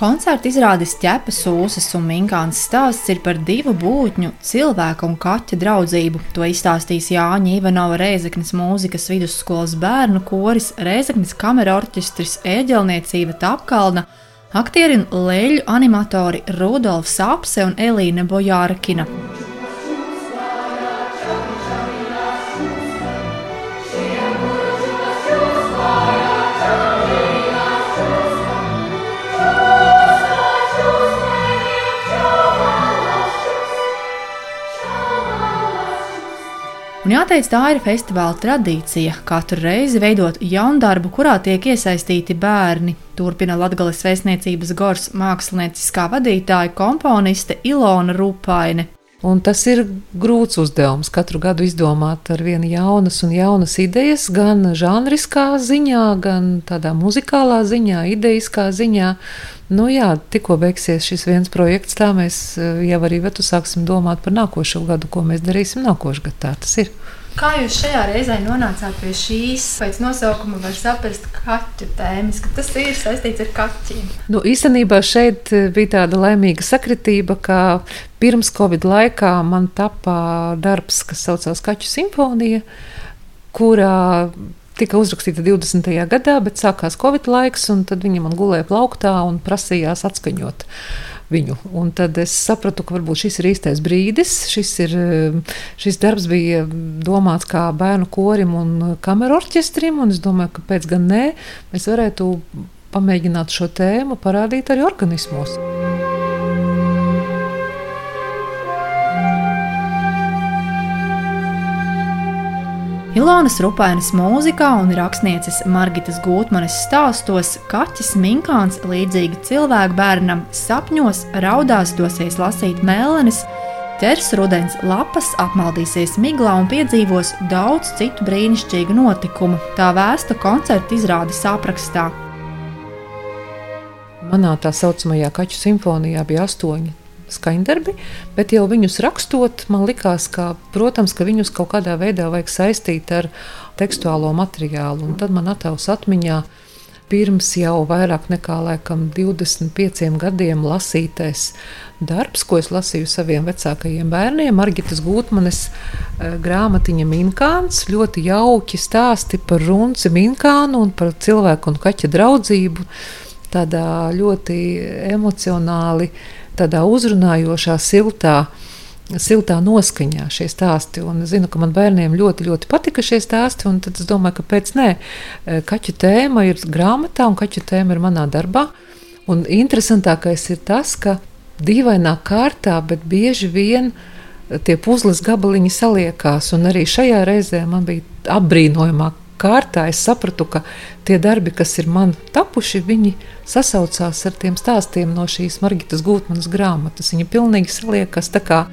Koncerta izrādes ķepa sūsas un minkāns stāsts ir par divu būtņu, cilvēka un kaķa draudzību. To izstāstīs Jāņa Ivanova Rēzeknes mūzikas vidusskolas bērnu koris, Rēzeknes kamera orķestris, ēģelniecība Tapkalna, aktieri un leļu animatori Rudolfs Apse un Elīna Bojārkina. Un jāteic, tā ir festivāla tradīcija katru reizi veidot jaunu darbu, kurā tiek iesaistīti bērni. Turpina Latvijas vēstniecības gors mākslinieckā vadītāja komponiste Ilona Rupaine. Un tas ir grūts uzdevums katru gadu izdomāt ar vienu jaunas un jaunas idejas, gan žanriskā ziņā, gan tādā muzikālā ziņā, ideiskā ziņā. Nu jā, tikko beigsies šis viens projekts, tā mēs eh, jau arī vetu sāksim domāt par nākošo gadu, ko mēs darīsim nākošajā gadā. Tā tas ir. Kā jūs šajā reizē nonācāt pie šīs? Pēc nosaukuma var saprast, kaķu tēmas, ka tas ir saistīts ar kaķiem. Nu, īstenībā šeit eh, bija tāda laimīga sakritība, ka pirms Covid laikā man tapā darbs, kas saucās Kaķu simfonija, kurā tika uzrakstīta 20. gadā, bet sākās Covid laiks, un tad viņa man gulēja plauktā un prasījās atskaņot viņu. Un tad es sapratu, ka varbūt šis ir īstais brīdis. Šis, ir, šis darbs bija domāts kā bērnu korim un kameru orķestrim, un es domāju, ka pēc gan nē, mēs varētu pamēģināt šo tēmu parādīt arī organismos. Ilonas Rupainas mūzikā un rakstnieces Margitas Gūtmanes stāstos kaķis Minkāns līdzīgi cilvēku bērnam sapņos raudās dosies lasīt mēlenes, ķers rudens lapas, apmaldīsies miglā un piedzīvos daudz citu brīnišķīgu notikumu. Tā vēsta koncerta izrādes aprakstā. Manā tā saucamajā kaķu simfonijā bija astoņi skaņdarbi, bet jau viņus rakstot, man likās, ka, protams, ka viņus kaut kādā veidā vajag saistīt ar tekstuālo materiālu. Un tad man attēlus atmiņā pirms jau vairāk nekā laikam, 25 gadiem lasītais darbs, ko es lasīju saviem vecākajiem bērniem. Margitas Gūtmanes e, grāmatiņa Minkāns ļoti jauki stāsti par runci Minkānu un par cilvēku un kaķa draudzību. Tādā ļoti emocionāli tādā uzrunājošā, siltā, siltā noskaņā šie stāsti. Un es zinu, ka man bērniem ļoti, ļoti patika šie stāsti. Tad es domāju, kāpēc nē. E, kaķu tēma ir grāmatā, un kaķu tēma ir manā darbā. Un interesantākais ir tas, ka dīvainā kārtā, bet bieži vien tie puzles gabaliņi saliekās. Un arī šajā reizē man bija apbrīnojamā kārtā es sapratu, ka tie darbi, kas ir man tapuši, viņi sasaucās ar tiem stāstiem no šīs Margitas Gūtmanas grāmatas. Viņi pilnīgi saliekas tā kā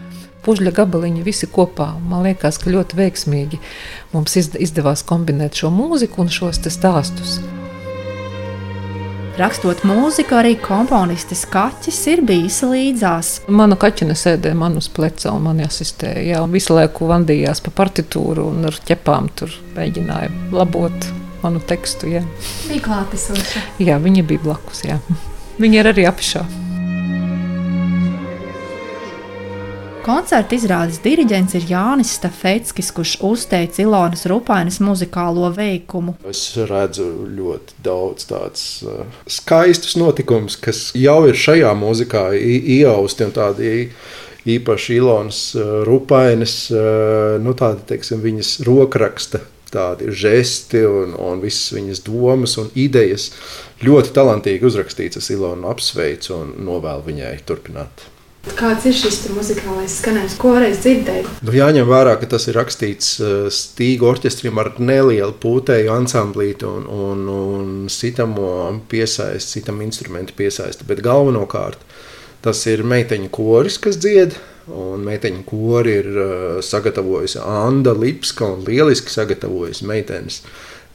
pužļa gabaliņi visi kopā. Man liekas, ka ļoti veiksmīgi mums izdevās kombinēt šo mūziku un šos stāstus. Rakstot mūziku, arī komponistes kaķis ir bijis līdzās. Mana kaķene sēdēja man uz pleca un man asistēja. Jā, visu laiku vandījās pa partitūru un ar ķepām tur mēģināja labot manu tekstu. Jā. Bija klātesoša. Jā, viņa bija blakus. Jā. Viņa ir arī apšā. Koncerta izrādes diriģents ir Jānis Stafetskis, kurš uzteica Ilonas Rupainas muzikālo veikumu. Es redzu ļoti daudz tādus uh, skaistus notikumus, kas jau ir šajā mūzikā iejausti un tādi īpaši Ilonas uh, Rupainas, uh, nu tādi, teiksim, viņas rokraksta tādi žesti un, un visas viņas domas un idejas. Ļoti talantīgi uzrakstīts. Es Ilonu apsveicu un novēlu viņai turpināt. Kāds ir šis muzikālais skanējums, ko varēs dzirdēt? Nu, jāņem vērā, ka tas ir rakstīts uh, stīgu orķestrim ar nelielu pūtēju ansamblītu un, un, un citamo piesaisti, citam instrumentu piesaisti. Bet galvenokārt tas ir meiteņu koris, kas dzied. Un meiteņu kori ir uh, sagatavojusi Anna Lipska un lieliski sagatavojusi meitenes.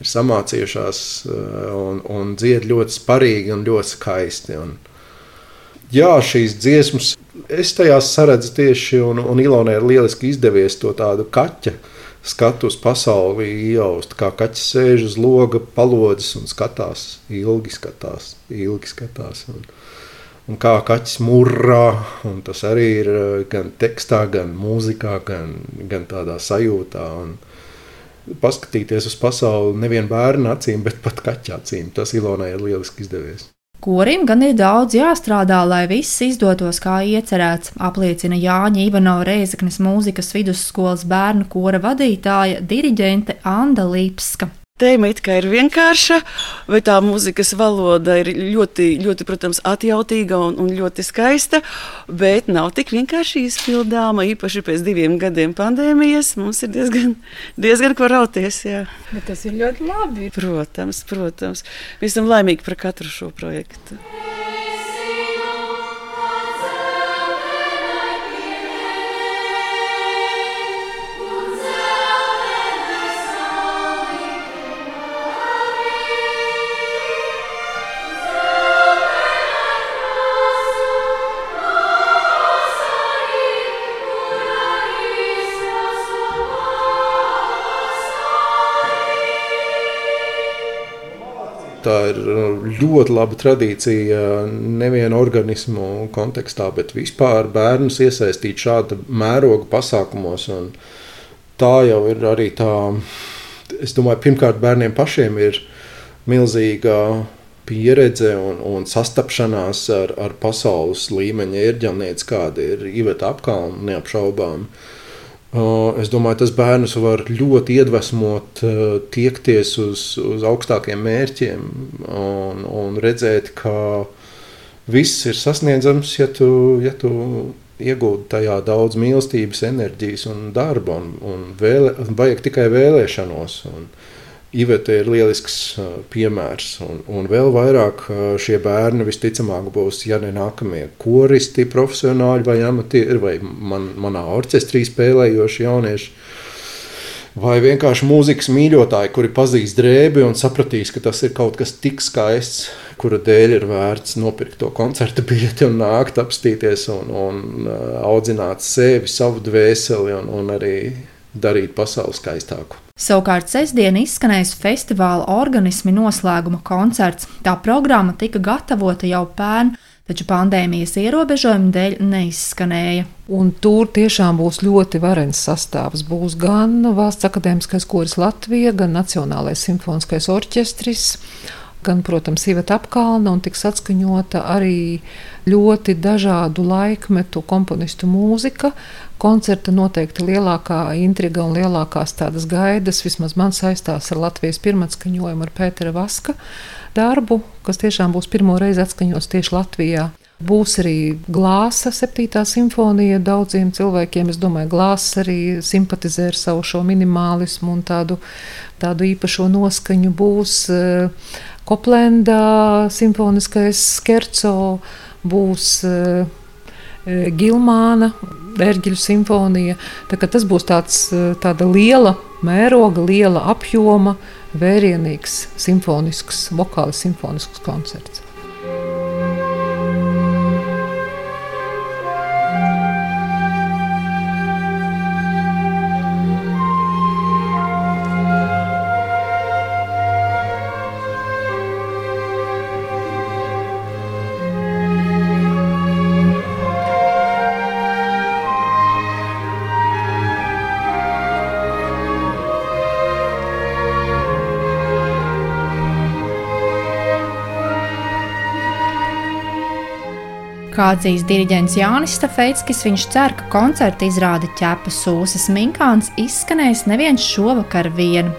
Ir samācījušās uh, un, un dzied ļoti sparīgi un ļoti skaisti. Un, jā, šīs dziesmas, es tajās saredzu tieši, un, un Ilonai ir lieliski izdevies to tādu kaķa skatu uz pasauli iejaust. Kā kaķis sēž uz loga, palodzes un skatās, ilgi skatās, ilgi skatās. Un, un kā kaķis murrā, un tas arī ir eh, gan tekstā, gan mūzikā, gan, gan tādā sajūtā. Un, paskatīties uz pasauli nevien bērnu acīm, bet pat kaķa acīm. Tas Ilonai ir lieliski izdevies. Korim gan ir daudz jāstrādā, lai viss izdotos kā iecerēts, apliecina Jāņa Ivanova Reizeknes mūzikas vidusskolas bērnu kora vadītāja diriģente Anda Līpska. Tēma it kā ir vienkārša, bet tā mūzikas valoda ir ļoti, ļoti protams, atjautīga un, un ļoti skaista. Bet nav tik vienkārši izpildāma. Īpaši pēc diviem gadiem pandēmijas mums ir diezgan, diezgan ko rauties. Jā. Bet tas ir ļoti labi. Protams, protams. Mēs esam laimīgi par katru šo projektu. Tā ir uh, ļoti laba tradīcija nevienu organismu kontekstā, bet vispār bērnus iesaistīt šāda mēroga pasākumos. Tā jau ir arī tā, es domāju, pirmkārt, bērniem pašiem ir milzīga pieredze un, un sastapšanās ar, ar pasaules līmeņa ērģelnieci, kāda ir Iveta apkalna neapšaubām. Uh, Es domāju, tas bērnus var ļoti iedvesmot, tiekties uz, uz augstākiem mērķiem un, un redzēt, ka viss ir sasniedzams, ja tu, ja tu iegūti tajā daudz mīlestības, enerģijas un darba, un, un vēle, vajag tikai vēlēšanos. Un, Ivete ir lielisks piemērs, un, un vēl vairāk šie bērni visticamāk būs, ja ne nākamie koristi, profesionāļi vai amatieri, vai man, manā orķestrī spēlējoši jaunieši, vai vienkārši mūzikas mīļotāji, kuri pazīs drēbi un sapratīs, ka tas ir kaut kas tik skaists, kura dēļ ir vērts nopirkt to koncerta biļeti un nākt apstīties un, un audzināt sevi, savu dvēseli un, un arī darīt pasauli skaistāku. Savukārt sestdien izskanējis festivāla organismi noslēguma koncerts. Tā programma tika gatavota jau pērn, taču pandēmijas ierobežojumu dēļ neizskanēja. Un tur tiešām būs ļoti varens sastāvs. Būs gan Valsts akadēmiskais koris Latvija, gan Nacionālais simfoniskais orķestris gan, protams, Iveta apkalna un tiks atskaņota arī ļoti dažādu laikmetu komponistu mūzika. Koncerta noteikti lielākā intriga un lielākās tādas gaidas, vismaz man saistās ar Latvijas pirmatskaņojumu ar Pētera Vaska darbu, kas tiešām būs pirmo reizi atskaņots tieši Latvijā. Būs arī glāza, septītā simfonija. Daudziem cilvēkiem, es domāju, glāzes arī simpatizē ar savu šo minimālismu un tādu, tādu īpašo noskaņu. Būs uh, Koplenda simfoniskais skerco, būs uh, Gilmāna, Erģeļu simfonija. Tas būs tāds, eh, tāda liela mēroga, liela apjoma, vērienīgs simfonisks, vokāli simfonisks koncerts. Kā atzīst diriģents Jānis Stafeckis, viņš cer, ka koncerta izrāde ķepas sūsas minkāns izskanēs neviens šovakar vien.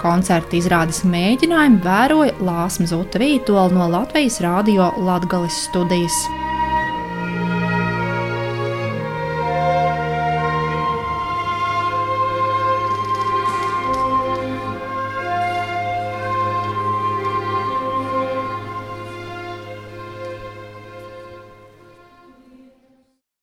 Koncerta izrādes mēģinājumu vēroja Lāsma Zuta Vītola no Latvijas Rādio Latgales studijas.